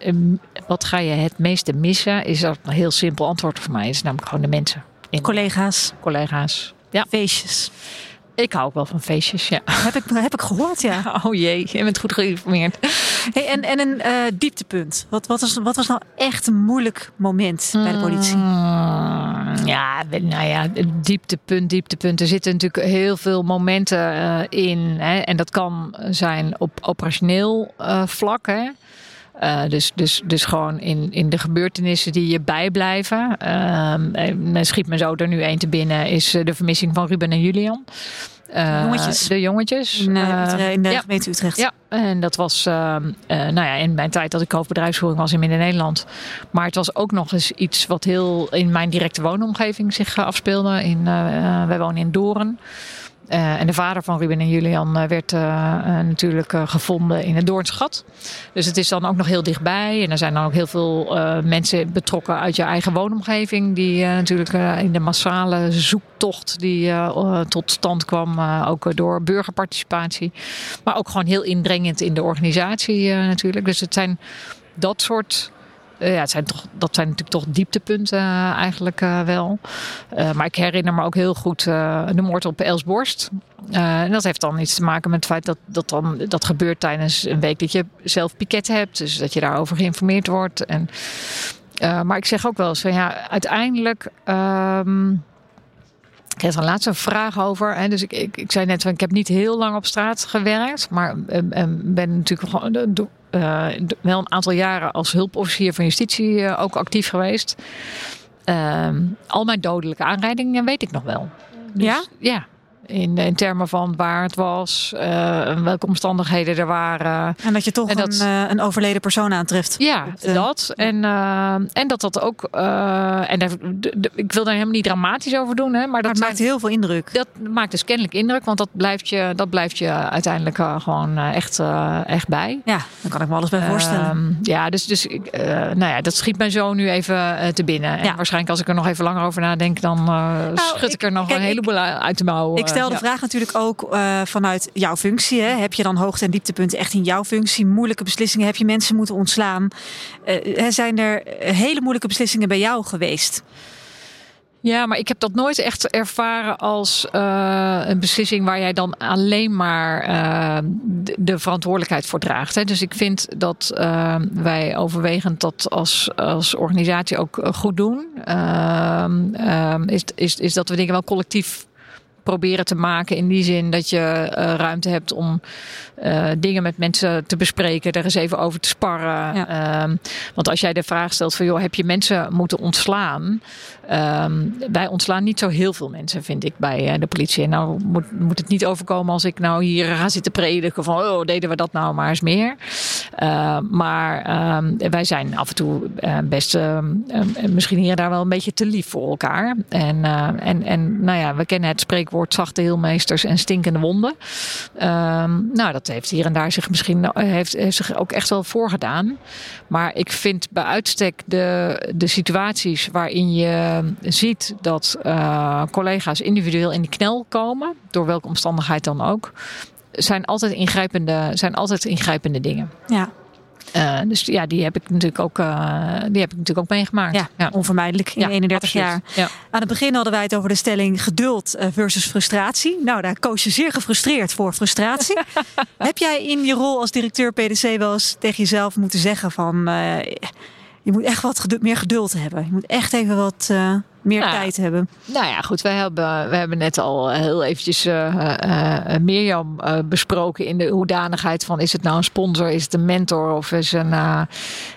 wat ga je het meeste missen? Is dat een heel simpel antwoord voor mij. Het is namelijk gewoon de mensen.
In collega's.
Collega's. Ja.
Feestjes.
Ik hou ook wel van feestjes, ja.
Heb ik, heb ik gehoord, ja.
Oh jee, je bent goed geïnformeerd.
Hey, en, en een uh, dieptepunt. Wat, wat, was, wat was nou echt een moeilijk moment bij de politie?
Mm, ja, nou ja, dieptepunt, dieptepunt. Er zitten natuurlijk heel veel momenten uh, in. Hè, en dat kan zijn op operationeel uh, vlak. Hè. Uh, dus, dus, dus gewoon in, in de gebeurtenissen die je bijblijven. Uh, schiet me zo er nu één te binnen, is de vermissing van Ruben en Julian.
jongetjes.
De jongetjes.
In, in de gemeente Utrecht.
Ja, en dat was nou ja, in mijn tijd dat ik hoofdbedrijfsvoering was in Midden-Nederland. Maar het was ook nog eens iets wat heel in mijn directe woonomgeving zich afspeelde. In, wij wonen in Doorn. Uh, en de vader van Ruben en Julian uh, werd uh, natuurlijk gevonden in het Doornschat. Dus het is dan ook nog heel dichtbij. En er zijn dan ook heel veel mensen betrokken uit je eigen woonomgeving. Die natuurlijk in de massale zoektocht die tot stand kwam. ook door burgerparticipatie. Maar ook gewoon heel indringend in de organisatie natuurlijk. Dus het zijn dat soort ja, het zijn toch, dat zijn natuurlijk toch dieptepunten uh, eigenlijk uh, wel. Maar ik herinner me ook heel goed de moord op Elsborst. en dat heeft dan iets te maken met het feit dat dat, dan, dat gebeurt tijdens een week dat je zelf piket hebt. Dus dat je daarover geïnformeerd wordt. En, maar ik zeg ook wel eens van ja, uiteindelijk. Um, ik heb er een laatste vraag over. Hè. Dus ik, ik, ik zei net, ik heb niet heel lang op straat gewerkt. Maar ben natuurlijk gewoon wel een aantal jaren als hulpofficier van justitie uh, ook actief geweest. Uh, al mijn dodelijke aanrijdingen weet ik nog wel.
Dus, ja?
Ja. In, in termen van waar het was, uh, welke omstandigheden er waren.
En dat je toch dat, een, uh, een, overleden persoon aantreft.
Ja, dat. En, uh, en dat dat ook. en daar, de, de, ik wil daar helemaal niet dramatisch over doen. Hè, maar,
maar
dat
het maakt heel veel indruk.
Dat maakt dus kennelijk indruk, want dat blijft je, dat blijft je uiteindelijk gewoon echt, echt bij.
Ja, dan kan ik me alles bij voorstellen.
Ehm, ja, dus, dus nou ja, dat schiet mij zo nu even te binnen. En ja. waarschijnlijk als ik er nog even langer over nadenk, dan nou, schud ik, ik, er nog kijk, een heleboel ik, uit de mouw.
Ik stel de
ja.
vraag natuurlijk ook uh, vanuit jouw functie. Hè? Heb je dan hoogte- en dieptepunten echt in jouw functie? Moeilijke beslissingen? Heb je mensen moeten ontslaan? Uh, zijn er hele moeilijke beslissingen bij jou geweest?
Ja, maar ik heb dat nooit echt ervaren als uh, een beslissing waar jij dan alleen maar uh, de, de, verantwoordelijkheid voor draagt. Hè. Dus ik vind dat uh, wij overwegend dat als, als organisatie ook goed doen. is, is, is dat we dingen wel collectief proberen te maken. In die zin dat je uh, ruimte hebt om uh, dingen met mensen te bespreken, er eens even over te sparren. Ja. Um, want als jij de vraag stelt van joh, heb je mensen moeten ontslaan? Um, wij ontslaan niet zo heel veel mensen, vind ik, bij uh, de politie. En nou moet, moet het niet overkomen als ik nou hier ga zitten prediken van oh, deden we dat nou maar eens meer. Uh, maar wij zijn af en toe uh, best misschien hier en daar wel een beetje te lief voor elkaar. En, en, en nou ja, we kennen het spreekwoord zachte heelmeesters en stinkende wonden. nou, dat heeft hier en daar zich misschien heeft, heeft zich ook echt wel voorgedaan. Maar ik vind bij uitstek de, de situaties waarin je ziet dat uh, collega's individueel in die knel komen, door welke omstandigheid dan ook, zijn altijd ingrijpende, zijn altijd ingrijpende dingen.
Ja.
Uh, dus ja, die heb ik natuurlijk ook, uh, die heb ik natuurlijk ook meegemaakt.
Ja, ja. onvermijdelijk in
ja,
31
absoluut.
jaar.
Ja.
Aan het begin hadden wij het over de stelling geduld versus frustratie. Nou, daar koos je zeer gefrustreerd voor frustratie. heb jij in je rol als directeur PDC wel eens tegen jezelf moeten zeggen van... Uh, je moet echt wat geduld, meer geduld hebben. Je moet echt even wat uh, meer
Nou
tijd hebben.
Nou ja, goed. We hebben, we hebben net al heel eventjes uh, uh, Mirjam besproken in de hoedanigheid van is het nou een sponsor, is het een mentor of is een.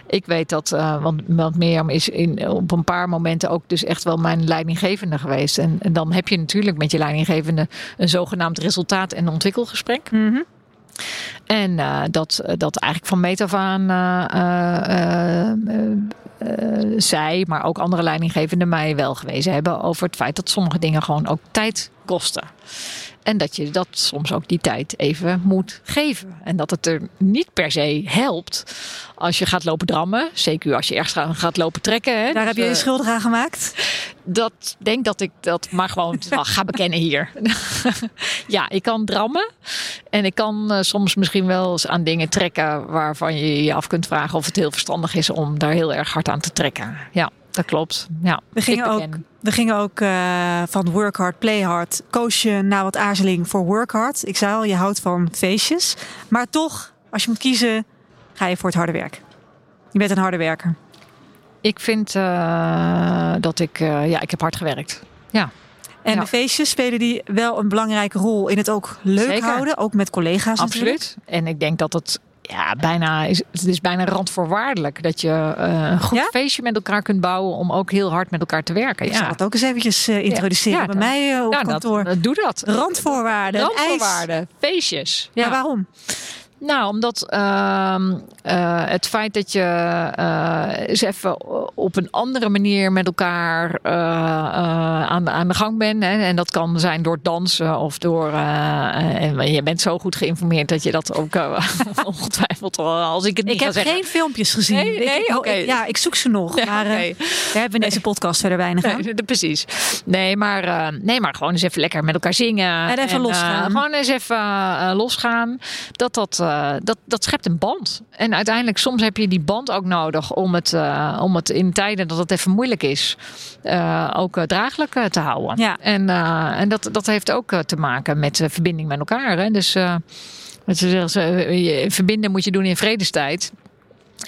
ik weet dat, want, want Mirjam is in, op een paar momenten ook dus echt wel mijn leidinggevende geweest. En, en dan heb je natuurlijk met je leidinggevende een zogenaamd resultaat- en ontwikkelgesprek.
Mm -hmm.
En uh, dat, dat eigenlijk van meet af aan uh, zij, maar ook andere leidinggevenden mij wel gewezen hebben over het feit dat sommige dingen gewoon ook tijd kosten. En dat je dat soms ook die tijd even moet geven. En dat het er niet per se helpt als je gaat lopen drammen. Zeker als je ergens gaat lopen trekken. Hè.
Daar dus, heb je je schuldig aan gemaakt?
Dat denk dat ik dat maar gewoon ga bekennen hier. ja, ik kan drammen. En ik kan uh, soms misschien wel eens aan dingen trekken waarvan je je af kunt vragen of het heel verstandig is om daar heel erg hard aan te trekken. Ja, dat klopt. Ja,
we gingen ook, we gingen ook uh, van work hard, play hard. Koos je na wat aarzeling voor work hard. Ik zei al, je houdt van feestjes. Maar toch, als je moet kiezen, ga je voor het harde werk. Je bent een harde werker.
Ik vind uh, dat ik, uh, ja, ik heb hard gewerkt. Ja.
En
ja.
de feestjes spelen die wel een belangrijke rol in het ook leuk
Zeker.
houden, ook met collega's
Absoluut.
Natuurlijk.
En ik denk dat het ja, bijna, is, het is bijna randvoorwaardelijk dat je uh, een goed
Ja?
feestje met elkaar kunt bouwen om ook heel hard met elkaar te werken.
Ik zal
Ja,
het ook eens eventjes eh, introduceren
Ja,
bij
dat-
mij eh, op
nou,
kantoor.
dat, doe dat.
Randvoorwaarden.
Randvoorwaarden, feestjes.
Ja. waarom?
Nou, omdat ehm, eh, het feit dat je eh, eens even op een andere manier met elkaar eh, aan, aan de gang bent. Hè, en dat kan zijn door dansen of door. en je bent zo goed geïnformeerd dat je dat ook ongetwijfeld als ik het niet
Ik heb
zeggen.
geen filmpjes gezien.
Nee, nee? Oké.
ja, ik zoek ze nog. Maar hebben we in deze podcast verder weinig aan.
Nee, precies. Nee maar, nee, maar gewoon eens even lekker met elkaar zingen.
En even losgaan.
gewoon eens even losgaan. Dat, dat, eh, dat, dat schept een band. En uiteindelijk, soms heb je die band ook nodig om het, eh, om het in tijden dat het even moeilijk is, eh, ook draaglijk te houden.
Ja.
En, en dat, dat heeft ook te maken met verbinding met elkaar. Hè? Dus wat ze zeggen, verbinden moet je doen in vredestijd.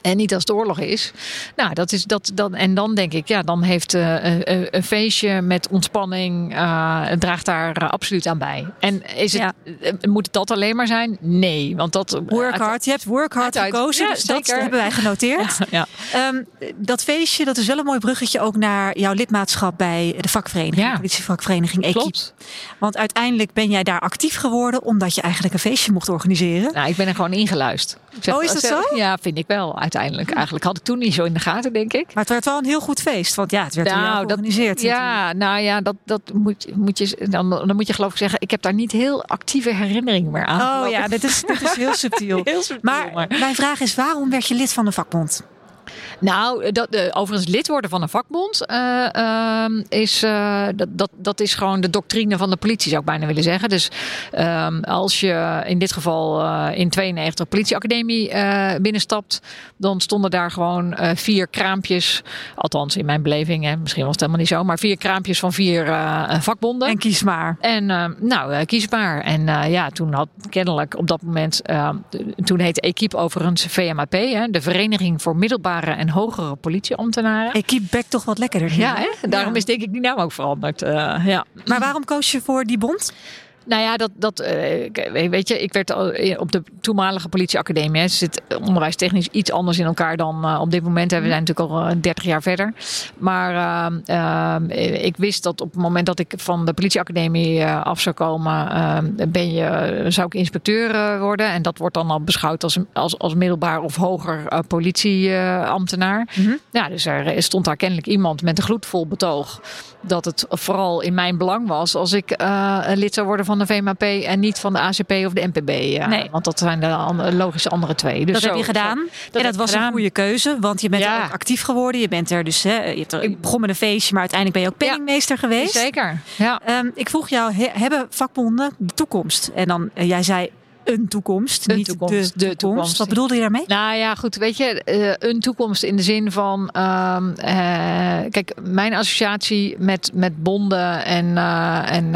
En niet als het oorlog is. Nou, dat is dat. dan en dan denk ik, ja, dan heeft eh, een, een- een feestje met ontspanning. eh, draagt daar eh, absoluut aan bij. En is het,
Ja.
eh, moet het dat alleen maar zijn? Nee, want dat.
Work hard. Je hebt work hard
uit-
gekozen,
Ja,
dus dat
zeker.
hebben wij genoteerd.
Ja,
Ehm, dat feestje, dat is wel een mooi bruggetje ook naar jouw lidmaatschap bij de vakvereniging, de politievakvereniging Equipe.
klopt.
Want uiteindelijk ben jij daar actief geworden omdat je eigenlijk een feestje mocht organiseren.
Nou, ik ben er gewoon ingeluisterd. Zeg-
Oh, is dat
zeg-
zo?
Ja, vind ik wel uiteindelijk. Eigenlijk had ik toen niet zo in de gaten, denk ik.
Maar het werd wel een heel goed feest, want ja, het werd
Nou,
georganiseerd.
ja, nou ja, dat, dat moet, moet je, dan, dan moet je geloof ik zeggen, ik heb daar niet heel actieve herinneringen meer aan.
Oh ja, dit is, dit is heel subtiel.
Heel subtiel,
Maar,
maar-
mijn vraag is, waarom werd je lid van de vakbond?
Nou, dat, eh, overigens lid worden van een vakbond eh, ehm, is, eh, dat, dat, dat is gewoon de doctrine van de politie, zou ik bijna willen zeggen. Dus ehm, als je in dit geval eh, in 92 politieacademie eh, binnenstapt, dan stonden daar gewoon eh, vier kraampjes, althans in mijn beleving, hè, misschien was het helemaal niet zo, maar vier kraampjes van vier eh, vakbonden.
En kies maar.
En eh, nou, eh, kiesbaar. En eh, ja, toen had kennelijk op dat moment, eh, toen heette Equipe overigens VMAP, hè, de Vereniging voor Middelbare en Hogere Politieambtenaren.
Equipe bekt toch wat lekkerder.
Ja, hè? daarom
Ja.
is denk ik die naam ook veranderd. eh, ja.
Maar waarom koos je voor die bond?
Nou ja, dat, dat eh, ik- weet je, ik werd al in- op de toenmalige politieacademie. Hè, zit onderwijstechnisch iets anders in elkaar dan eh, op dit moment. Hè. We zijn natuurlijk al eh, 30 jaar verder. Maar ehm, ehm, ik wist dat op het moment dat ik van de politieacademie eh, af zou komen, ehm, ben je, zou ik inspecteur eh, worden. En dat wordt dan al beschouwd als, als, als middelbaar of hoger eh, politieambtenaar.
Mhm.
Ja, dus er stond daar kennelijk iemand met een gloedvol betoog dat het vooral in mijn belang was als ik eh, lid zou worden van de VMAP en niet van de ACP of de NPB. eh,
Nee.
Want dat zijn de an- logische andere twee. Dus
dat
zo-
heb je gedaan.
zo-
en dat was
gedaan.
een goede keuze, want je bent
Ja.
ook actief geworden. Je bent er dus, hè, je, hebt er, je begon met een feestje, maar uiteindelijk ben je ook penningmeester geweest.
Zeker. Ja.
Ehm, ik vroeg jou, he- hebben vakbonden de toekomst? En dan, eh, jij zei een toekomst,
Een
niet
toekomst,
de
de
toekomst. Wat bedoelde je daarmee?
Nou ja, goed. Weet je, eh, een toekomst in de zin van. ehm, eh, kijk, mijn associatie met, met bonden en, eh, en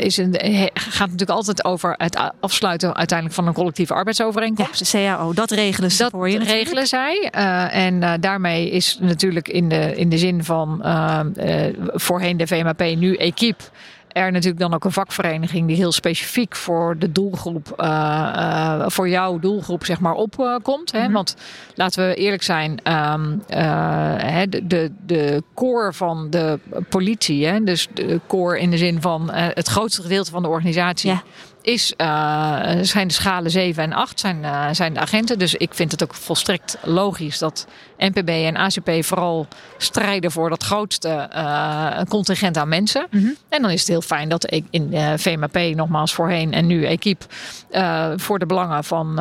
is een, gaat natuurlijk altijd over het afsluiten uiteindelijk van een collectieve
Ja,
arbeidsovereenkomst.
de CAO, dat regelen ze
Dat
voor je. natuurlijk.
regelen zij. En daarmee is natuurlijk in de, in de zin van ehm, eh, voorheen de VMAP, nu Equipe. Er natuurlijk dan ook een vakvereniging die heel specifiek voor de doelgroep, eh, eh, voor jouw doelgroep, zeg maar, opkomt. hè?
Mhm.
Want laten we eerlijk zijn, ehm, eh, hè, de, de, de core van de politie, hè, dus de core in de zin van eh, het grootste gedeelte van de organisatie,
Ja.
Is, eh, zijn de schalen 7 en 8, zijn, eh, zijn de agenten. Dus ik vind het ook volstrekt logisch dat NPB en ACP vooral strijden voor dat grootste eh, contingent aan mensen.
Mhm.
En dan is het heel fijn dat ik in eh, VMAP, nogmaals voorheen en nu Equipe, voor de belangen van,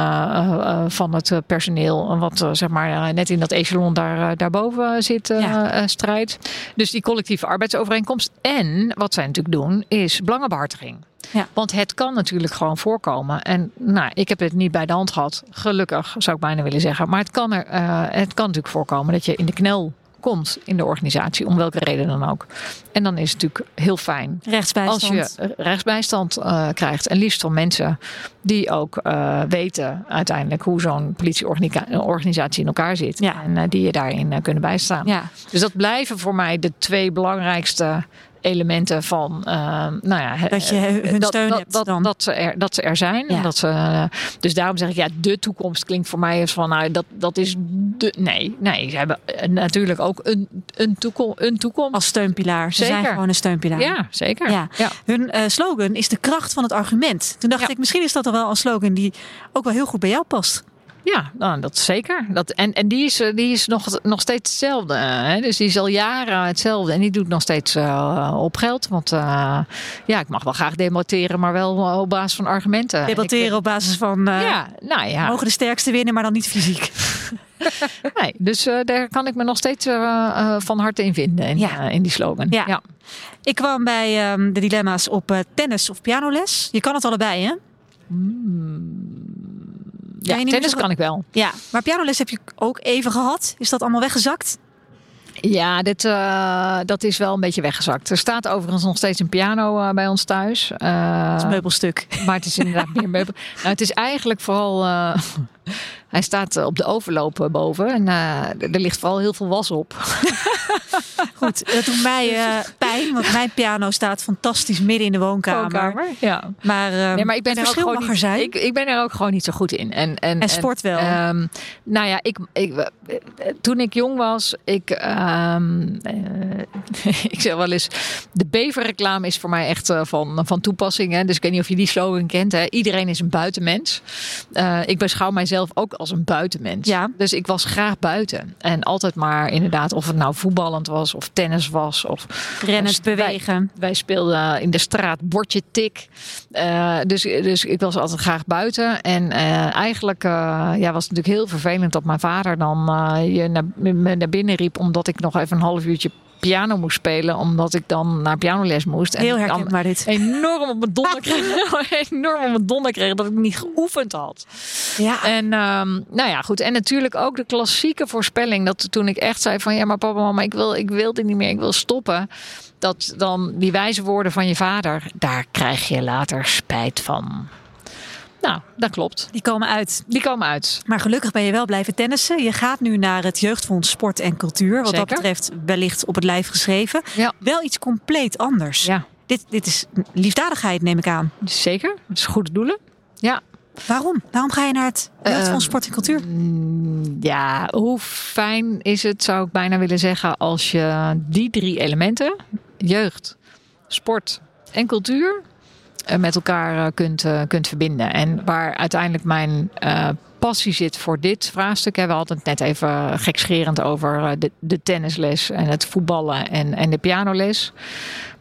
van het personeel, wat zeg maar net in dat echelon daar, daarboven zit,
Ja.
strijdt. Dus die collectieve arbeidsovereenkomst. En wat zij natuurlijk doen, is belangenbehartiging.
Ja.
Want het kan natuurlijk gewoon voorkomen. En nou, ik heb het niet bij de hand gehad. Gelukkig zou ik bijna willen zeggen. Maar het kan, er, eh, het kan natuurlijk voorkomen dat je in de knel komt in de organisatie. Om welke reden dan ook. En dan is het natuurlijk heel fijn
Rechtsbijstand.
als je rechtsbijstand eh, krijgt. En liefst van mensen die ook eh, weten uiteindelijk hoe zo'n politieorganisatie in elkaar zit.
Ja.
En die je daarin kunnen bijstaan.
Ja.
Dus dat blijven voor mij de twee belangrijkste elementen van, uh, nou ja,
dat je hun steun
dat,
hebt
dat,
dan.
Dat, ze er, dat ze er zijn.
Ja.
Dat ze, dus daarom zeg ik, ja, de toekomst klinkt voor mij als van, nou, dat, dat is de. Nee, nee, ze hebben natuurlijk ook een, een, toekom, een toekomst.
Als steunpilaar. Ze zijn gewoon een steunpilaar.
Ja, zeker.
Ja.
Ja.
Hun eh, slogan is de kracht van het argument. Toen dacht
Ja.
ik, misschien is dat toch wel een slogan die ook wel heel goed bij jou past.
Ja, nou, dat zeker. Dat, en en die, is, eh, die is nog, nog steeds hetzelfde. eh, Hè? Dus die is al jaren hetzelfde. En die doet nog steeds eh, op geld. Want ja, ik mag wel graag debatteren, maar wel op basis van argumenten.
Debatteren
Ik,
op basis van
ja, nou ja.
mogen de sterkste winnen, maar dan niet fysiek.
Nee, dus daar kan ik me nog steeds van harte in vinden. In,
Ja.
in die slogan.
Ja.
ja.
Ik kwam bij ehm, de dilemma's op tennis of pianoles. Je kan het allebei, hè?
Ja,
je niet
tennis
meer zo-
kan ik wel.
Ja. Maar pianoles heb je ook even gehad. Is dat allemaal weggezakt?
Ja, dit, eh, dat is wel een beetje weggezakt. Er staat overigens nog steeds een piano eh, bij ons thuis. Eh,
Dat is een meubelstuk.
Maar het is inderdaad meer meubel. Nou, het is eigenlijk vooral. Hij staat eh, op de overloop eh, boven. En eh, er ligt vooral heel veel was op.
Goed, dat doet mij pijn, want mijn piano staat fantastisch midden in de woonkamer.
Ja.
Maar, ehm,
Nee, maar ik ben er ook gewoon niet,
zijn.
Ik, ik ben er ook gewoon niet zo goed in. En, en,
En sport wel.
ehm, nou ja, ik, ik, toen ik jong was, ik, eh, ik zeg wel eens, de beverreclame is voor mij echt van, van toepassing. Hè? Dus ik weet niet of je die slogan kent. Hè? Iedereen is een buitenmens. Ik beschouw mijzelf ook als een buitenmens.
Ja.
Dus ik was graag buiten. En altijd maar inderdaad, of het nou voetballend was of tennis was. Of
Rennend,
wij-
bewegen.
Wij speelden in de straat bordje tik. Eh, dus, dus ik was altijd graag buiten. En eh, eigenlijk eh, ja, was het natuurlijk heel vervelend dat mijn vader dan je naar, me naar binnen riep. Omdat ik nog even een half uurtje piano moest spelen. Omdat ik dan naar pianoles moest. En
Heel herkenbaar dit.
Enorm op mijn donder kreeg. enorm op mijn donder kreeg dat ik niet geoefend had.
Ja.
En ehm, nou ja, goed. En natuurlijk ook de klassieke voorspelling. Dat toen ik echt zei van ja, maar papa, mama, ik wil, ik wil dit niet meer. Ik wil stoppen. Dat dan die wijze woorden van je vader, daar krijg je later spijt van. Nou, dat klopt.
Die komen uit.
Die komen uit.
Maar gelukkig ben je wel blijven tennissen. Je gaat nu naar het Jeugdfonds Sport en Cultuur. Wat dat betreft wellicht op het lijf geschreven.
Ja.
Wel iets compleet anders.
Ja,
Dit, dit is liefdadigheid, neem ik aan.
zeker. Het is goede doelen. Ja.
Waarom? Waarom ga je naar het Jeugdfonds
Ehm,
Sport en Cultuur?
Mm, Ja, hoe fijn is het, zou ik bijna willen zeggen, als je die drie elementen, jeugd, sport en cultuur, met elkaar eh, kunt, eh, kunt verbinden. En waar uiteindelijk mijn eh, passie zit voor dit vraagstuk. Hè, we hadden het net even gekscherend over eh, de, de tennisles en het voetballen en, en de pianoles.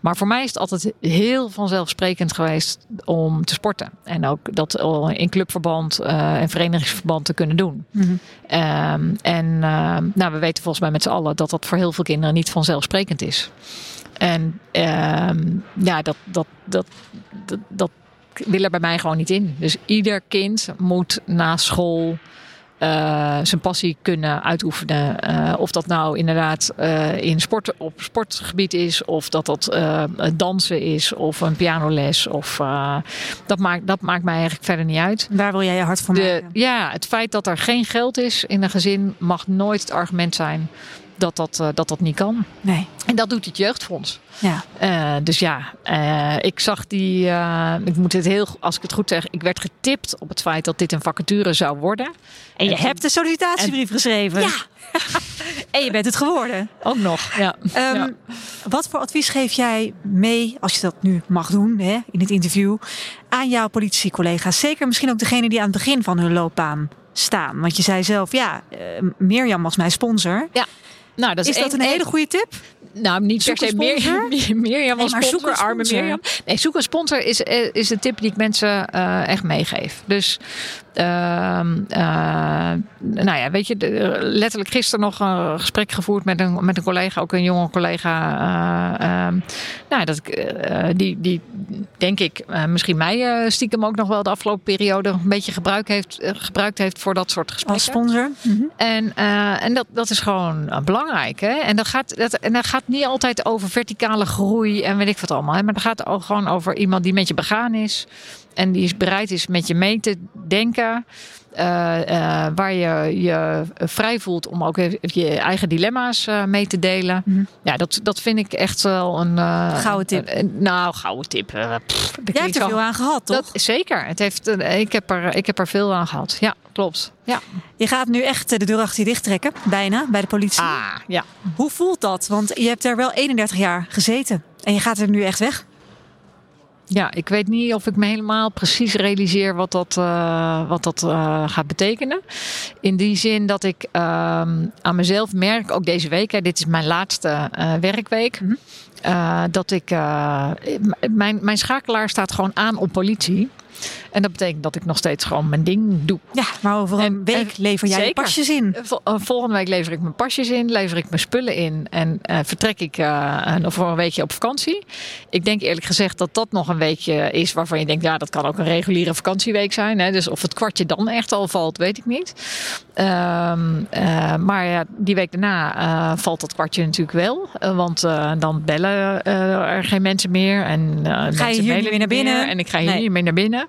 Maar voor mij is het altijd heel vanzelfsprekend geweest om te sporten. En ook dat in clubverband eh, en verenigingsverband te kunnen doen.
Mhm.
Ehm, en ehm, nou, we weten volgens mij met z'n allen dat dat voor heel veel kinderen niet vanzelfsprekend is. En ehm, ja, dat, dat, dat, dat, dat wil er bij mij gewoon niet in. Dus ieder kind moet na school eh, zijn passie kunnen uitoefenen. Eh, of dat nou inderdaad eh, in sport, op sportgebied is, of dat dat dansen is, of een pianoles. Of, dat, maakt, dat maakt mij eigenlijk verder niet uit.
Daar wil jij je hart van
De,
maken.
ja, het feit dat er geen geld is in een gezin mag nooit het argument zijn dat dat, eh, dat, dat niet kan.
Nee.
En dat doet het jeugdfonds.
Ja.
Eh, dus ja, eh, ik zag die. ik moet het heel, als ik het goed zeg, ik werd getipt op het feit dat dit een vacature zou worden.
En je
En-
hebt de sollicitatiebrief geschreven.
Ja.
en je bent het geworden.
Ook nog. Ja.
Ehm,
Ja.
Wat voor advies geef jij mee, als je dat nu mag doen hè, in het interview, aan jouw politiecollega's? Zeker misschien ook degene die aan het begin van hun loopbaan staan. Want je zei zelf, ja, Mirjam was mijn sponsor.
Nou, dat
Is
is,
dat een hele goede tip?
Nou, niet
Zoek
per se meer, meer, Mirjam
Nee,
als
maar
sponsor,
een
arme. Mirjam. Nee, zoek een sponsor is, eh, is de tip die ik mensen eh, echt meegeef. Dus, nou ja, weet je, de- letterlijk gisteren nog een gesprek gevoerd met een, met een collega, ook een jonge collega. eh, ehm, nou, dat eh, die, die denk ik eh, misschien mij eh, stiekem ook nog wel de afgelopen periode een beetje gebruik heeft, eh, gebruikt heeft voor dat soort gesprekken.
Als sponsor? Mhm.
En, eh, en dat, dat is gewoon eh, belangrijk. Hè? En, dat gaat, dat, en dat gaat niet altijd over verticale groei en weet ik wat allemaal. Hè? Maar dat gaat ook gewoon over iemand die met je begaan is. En die is bereid is met je mee te denken. Uh, uh, waar je je vrij voelt om ook je eigen dilemma's uh, mee te delen. Mm -hmm. Ja, dat, dat vind ik echt wel een.
gouden tip.
Een, nou, gouden tip. Pff,
Jij hebt er veel aan gehad, toch?
Dat, zeker. Het heeft, ik, heb er, ik heb er veel aan gehad. Ja, klopt. Ja.
Je gaat nu echt de deur achter je dicht trekken, bijna, bij de politie.
Ah, ja.
Hoe voelt dat? Want je hebt er wel 31 jaar gezeten en je gaat er nu echt weg.
Ja, ik weet niet of ik me helemaal precies realiseer wat dat, uh, wat dat uh, gaat betekenen. In die zin dat ik uh, aan mezelf merk, ook deze week, hè, dit is mijn laatste uh, werkweek. Mm -hmm. dat ik. mijn, mijn schakelaar staat gewoon aan op politie. En dat betekent dat ik nog steeds gewoon mijn ding doe.
Ja, maar over een en, week lever jij je pasjes in.
Volgende week lever ik mijn pasjes in, lever ik mijn spullen in en uh, vertrek ik uh, voor een weekje op vakantie. Ik denk eerlijk gezegd dat dat nog een weekje is waarvan je denkt, ja, dat kan ook een reguliere vakantieweek zijn. Hè? Dus of het kwartje dan echt al valt, weet ik niet. Um, uh, maar ja, die week daarna valt dat kwartje natuurlijk wel. want dan bellen er geen mensen meer. En,
ga je hier weer naar binnen?
Meer, en ik ga hier nee. niet meer naar binnen.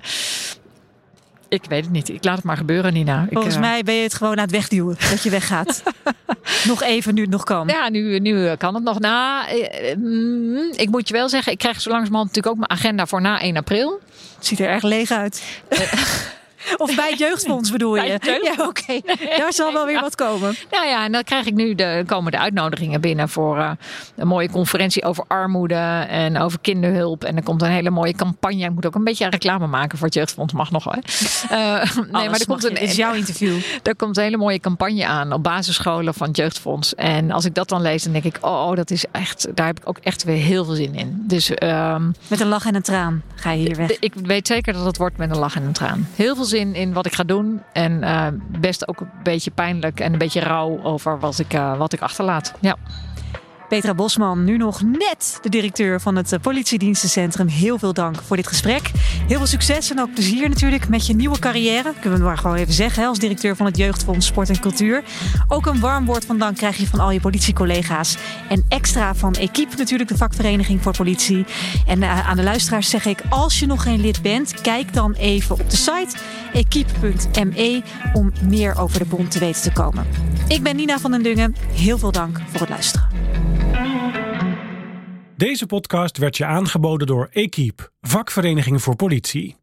Ik weet het niet. Ik laat het maar gebeuren, Nina.
Volgens
ik, uh...
mij ben je het gewoon aan het wegduwen. dat je weggaat. nog even, nu het nog kan.
Ja, nu, nu kan het nog. Na, uh, ik moet je wel zeggen, ik krijg zo langzamerhand natuurlijk ook mijn agenda voor na 1 april.
Het ziet er erg leeg uit. Of bij het jeugdfonds bedoel je?
Ja,
oké. Okay. Daar zal wel weer wat komen.
Nou ja, en dan krijg ik nu de komende uitnodigingen binnen voor uh, een mooie conferentie over armoede en over kinderhulp. En er komt een hele mooie campagne. Ik moet ook een beetje reclame maken voor het jeugdfonds, mag nog wel. Uh, nee, maar er komt een.
is jouw interview.
Er komt een hele mooie campagne aan op basisscholen van het jeugdfonds. En als ik dat dan lees, dan denk ik, oh, dat is echt. Daar heb ik ook echt weer heel veel zin in. Dus um,
met een lach en een traan ga je hier weg.
Ik weet zeker dat het wordt met een lach en een traan. Heel veel zin in wat ik ga doen. En uh, best ook een beetje pijnlijk en een beetje rauw over wat ik, uh, wat ik achterlaat. Ja.
Petra Bosman, nu nog net de directeur van het politiedienstencentrum. Heel veel dank voor dit gesprek. Heel veel succes en ook plezier natuurlijk met je nieuwe carrière. Kunnen we maar gewoon even zeggen, als directeur van het Jeugdfonds Sport en Cultuur. Ook een warm woord van dank krijg je van al je politiecollega's. En extra van Equipe natuurlijk, de vakvereniging voor politie. En aan de luisteraars zeg ik, als je nog geen lid bent, kijk dan even op de site equipe.me om meer over de bond te weten te komen. Ik ben Nina van den Dungen. Heel veel dank voor het luisteren.
Deze podcast werd je aangeboden door Equipe, vakvereniging voor politie.